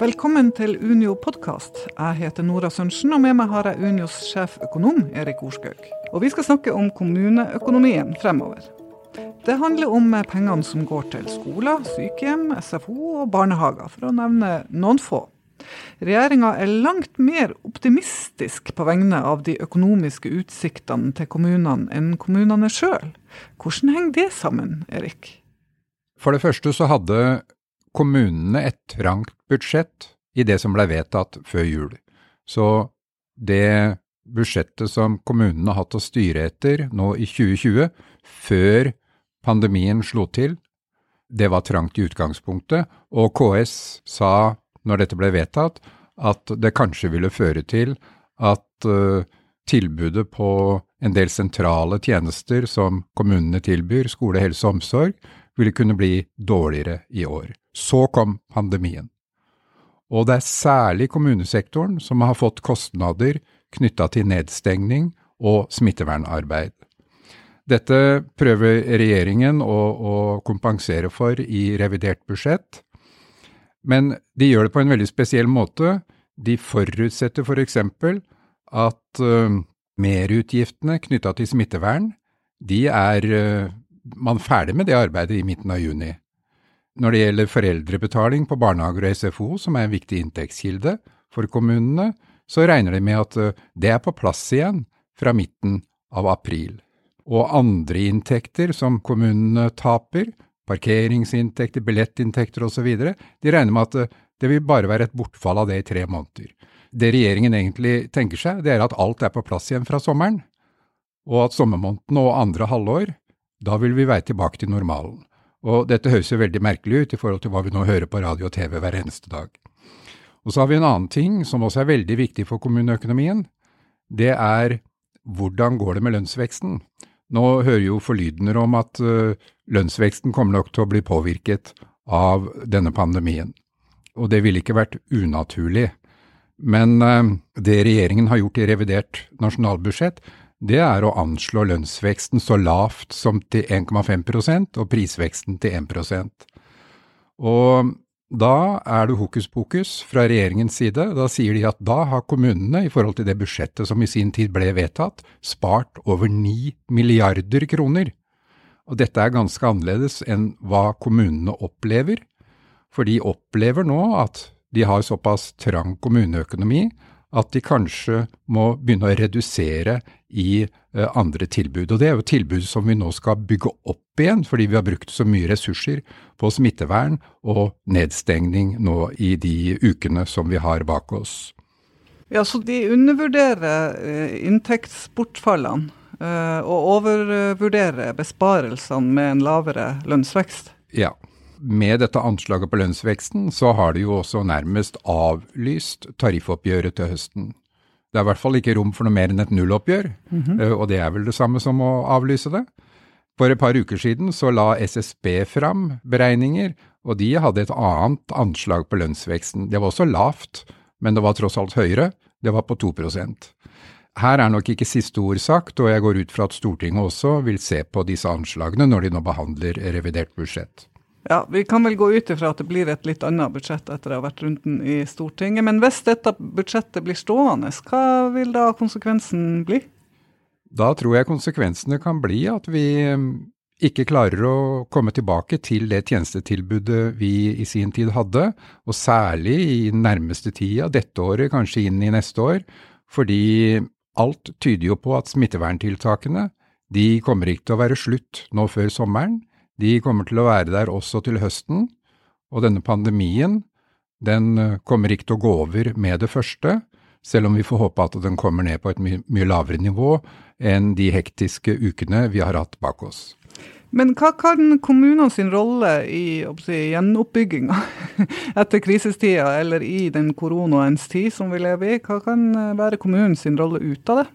Velkommen til Unio podkast. Jeg heter Nora Sørensen, og med meg har jeg Unios sjeføkonom Erik Orskaug. Og vi skal snakke om kommuneøkonomien fremover. Det handler om pengene som går til skoler, sykehjem, SFO og barnehager, for å nevne noen få. Regjeringa er langt mer optimistisk på vegne av de økonomiske utsiktene til kommunene enn kommunene sjøl. Hvordan henger det sammen, Erik? For det første så hadde kommunene et trangt budsjett i det som ble vedtatt før jul. Så det budsjettet som kommunene har hatt å styre etter nå i 2020, før pandemien slo til, det var trangt i utgangspunktet, og KS sa når dette ble vedtatt, at det kanskje ville føre til at uh, tilbudet på en del sentrale tjenester som kommunene tilbyr, skole, helse og omsorg, ville kunne bli dårligere i år. Så kom pandemien. Og det er særlig kommunesektoren som har fått kostnader knytta til nedstengning og smittevernarbeid. Dette prøver regjeringen å, å, kompensere for i revidert budsjett, men de gjør det på en veldig spesiell måte. De forutsetter for eksempel at uh, merutgiftene knytta til smittevern, de er uh, man ferdig med det arbeidet i midten av juni. Når det gjelder foreldrebetaling på barnehager og SFO, som er en viktig inntektskilde for kommunene, så regner de med at eh, det er på plass igjen fra midten av april. Og andre inntekter som kommunene taper, parkeringsinntekter, billettinntekter osv., de regner med at eh, det vil bare være et bortfall av det i tre måneder. Det regjeringen egentlig tenker seg, det er at alt er på plass igjen fra sommeren, og at sommermånedene og andre halvår da vil vi være tilbake til normalen. Og dette høres jo veldig merkelig ut i forhold til hva vi nå hører på radio og TV hver eneste dag. Og så har vi en annen ting som også er veldig viktig for kommuneøkonomien. Det er hvordan går det med lønnsveksten? Nå hører jo forlydender om at uh, lønnsveksten kommer nok til å bli påvirket av denne pandemien. Og det ville ikke vært unaturlig. Men uh, det regjeringen har gjort i revidert nasjonalbudsjett, det er å anslå lønnsveksten så lavt som til 1,5% og prisveksten til 1 Og da er det hokus pokus fra regjeringens side. Da sier de at da har kommunene, i forhold til det budsjettet som i sin tid ble vedtatt, spart over 9 milliarder kroner. Og dette er ganske annerledes enn hva kommunene opplever, for de opplever nå at de har såpass trang kommuneøkonomi at de kanskje må begynne å redusere i uh, andre tilbud. Og det er jo tilbud som vi nå skal bygge opp igjen, fordi vi har brukt så mye ressurser på smittevern og nedstengning nå i de ukene som vi har bak oss. Ja, Så de undervurderer uh, inntektsbortfallene uh, og overvurderer besparelsene med en lavere lønnsvekst? Ja med dette anslaget på lønnsveksten, så har de jo også nærmest avlyst tariffoppgjøret til høsten. Det er i hvert fall ikke rom for noe mer enn et nulloppgjør, mm -hmm. og det er vel det samme som å avlyse det. For et par uker siden så la SSB fram beregninger, og de hadde et annet anslag på lønnsveksten. Det var også lavt, men det var tross alt høyere. Det var på 2 Her er nok ikke siste ord sagt, og jeg går ut fra at Stortinget også vil se på disse anslagene når de nå behandler revidert budsjett. Ja, Vi kan vel gå ut ifra at det blir et litt annet budsjett etter å ha vært runden i Stortinget. Men hvis dette budsjettet blir stående, hva vil da konsekvensen bli? Da tror jeg konsekvensene kan bli at vi mm, ikke klarer å komme tilbake til det tjenestetilbudet vi i sin tid hadde, og særlig i den nærmeste tida, dette året, kanskje inn i neste år, fordi alt tyder jo på at smitteverntiltakene de kommer ikke til å være slutt nå før sommeren. De kommer til å være der også til høsten, og denne pandemien den eh, kommer ikke til å gå over med det første, selv om vi får håpe at den kommer ned på et mye, mye lavere nivå enn de hektiske ukene vi har hatt bak oss. Men hva kan kommunene sin rolle i si, gjenoppbygginga etter krisestida, eller i den koronaens tid som vi lever i, hva kan eh, være kommunens rolle ut av det?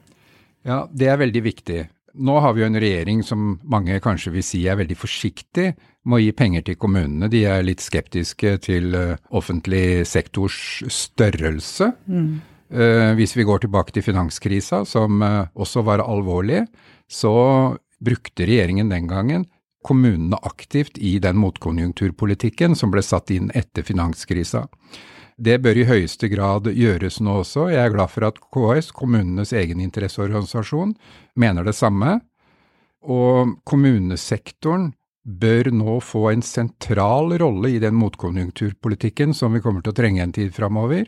Ja, Det er veldig viktig. Nå har vi jo en regjering som mange kanskje vil si er veldig forsiktig med å gi penger til kommunene. De er litt skeptiske til uh, offentlig sektors størrelse. Mm. Uh, hvis vi går tilbake til finanskrisa, som uh, også var alvorlig, så brukte regjeringen den gangen kommunene aktivt i den motkonjunkturpolitikken som ble satt inn etter finanskrisa. Det bør i høyeste grad gjøres nå også. Jeg er glad for at KS, kommunenes egen interesseorganisasjon, mener det samme. Og kommunesektoren bør nå få en sentral rolle i den motkonjunkturpolitikken som vi kommer til å trenge en tid framover.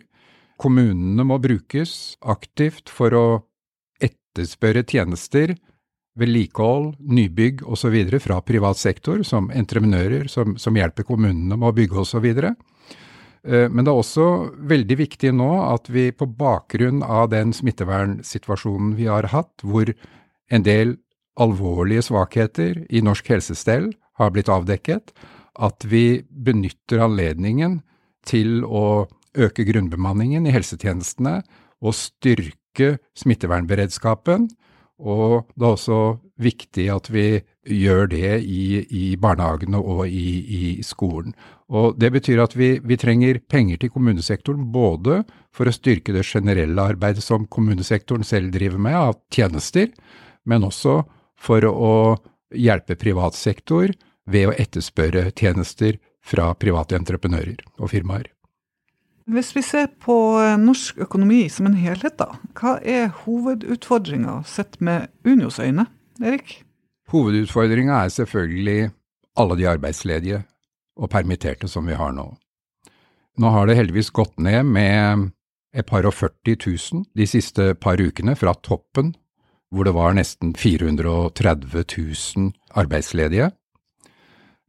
Kommunene må brukes aktivt for å etterspørre tjenester, vedlikehold, nybygg osv. fra privat sektor, som entreprenører som, som hjelper kommunene med å bygge osv. Eh, men det er også veldig viktig nå at vi på bakgrunn av den smittevernsituasjonen vi har hatt, hvor en del alvorlige svakheter i norsk helsestell har blitt avdekket, at vi benytter anledningen til å øke grunnbemanningen i helsetjenestene og styrke smittevernberedskapen. Og det er også viktig at vi gjør det i, i barnehagene og i, i, skolen. Og Det betyr at vi, vi, trenger penger til kommunesektoren både for å styrke det generelle arbeidet som kommunesektoren selv driver med av tjenester, men også for å hjelpe privat sektor ved å etterspørre tjenester fra private entreprenører og firmaer. Hvis vi ser på eh, norsk økonomi som en helhet, da, hva er hovedutfordringa sett med Unios øyne? Erik? Hovedutfordringa er selvfølgelig alle de arbeidsledige og permitterte som vi har nå. Nå har det heldigvis gått ned med et par og 40 000 de siste par ukene, fra toppen, hvor det var nesten 430 000 arbeidsledige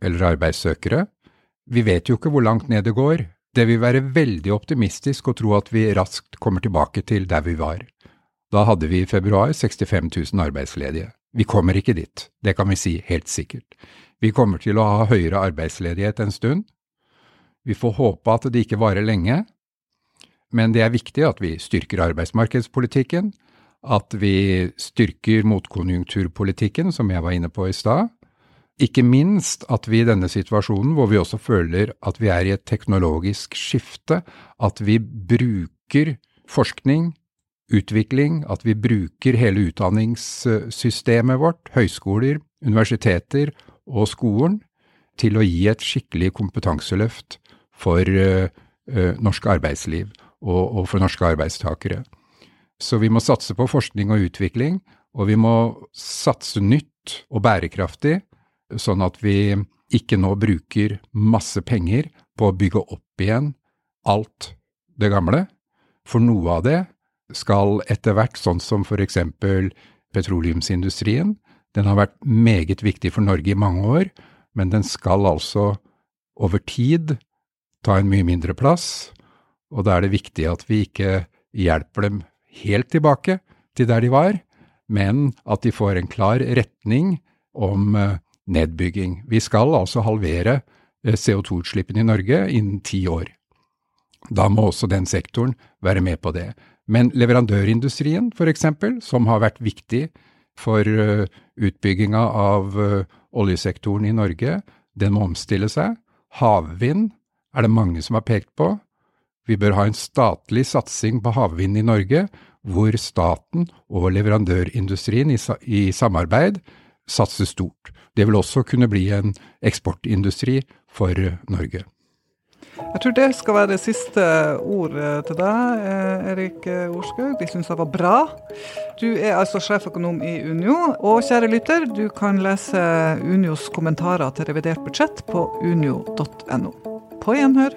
eller arbeidssøkere. Vi vet jo ikke hvor langt ned det går. Det vil være veldig optimistisk å tro at vi raskt kommer tilbake til der vi var. Da hadde vi i februar 65 000 arbeidsledige. Vi kommer ikke dit, det kan vi si helt sikkert. Vi kommer til å ha høyere arbeidsledighet en stund. Vi får håpe at det ikke varer lenge, men det er viktig at vi styrker arbeidsmarkedspolitikken, at vi styrker motkonjunkturpolitikken, som jeg var inne på i stad, ikke minst at vi i denne situasjonen, hvor vi også føler at vi er i et teknologisk skifte, at vi bruker forskning, utvikling, at vi bruker hele utdanningssystemet vårt, høyskoler, universiteter og skolen, til å gi et skikkelig kompetanseløft for uh, uh, norsk arbeidsliv og for norske arbeidstakere. Så vi må satse på forskning og utvikling, og vi må satse nytt og bærekraftig sånn at vi ikke nå bruker masse penger på å bygge opp igjen alt det gamle, for noe av det skal etter hvert, sånn som for eksempel petroleumsindustrien, den har vært meget viktig for Norge i mange år, men den skal altså over tid ta en mye mindre plass, og da er det viktig at vi ikke hjelper dem helt tilbake til der de var, men at de får en klar retning om eh, nedbygging. Vi skal altså halvere eh, CO2-utslippene i Norge innen ti år. Da må også den sektoren være med på det. Men leverandørindustrien, for eksempel, som har vært viktig for uh, utbygginga av uh, oljesektoren i Norge, den må omstille seg. Havvind er det mange som har pekt på. Vi bør ha en statlig satsing på havvind i Norge, hvor staten og leverandørindustrien i samarbeid satser stort. Det vil også kunne bli en eksportindustri for Norge. Jeg tror det skal være det siste ordet til deg, eh, Erik Orskaug. De syns jeg var bra. Du er altså sjeføkonom i Unio. Og kjære lytter, du kan lese Unios kommentarer til revidert budsjett på unio.no. På gjenhør.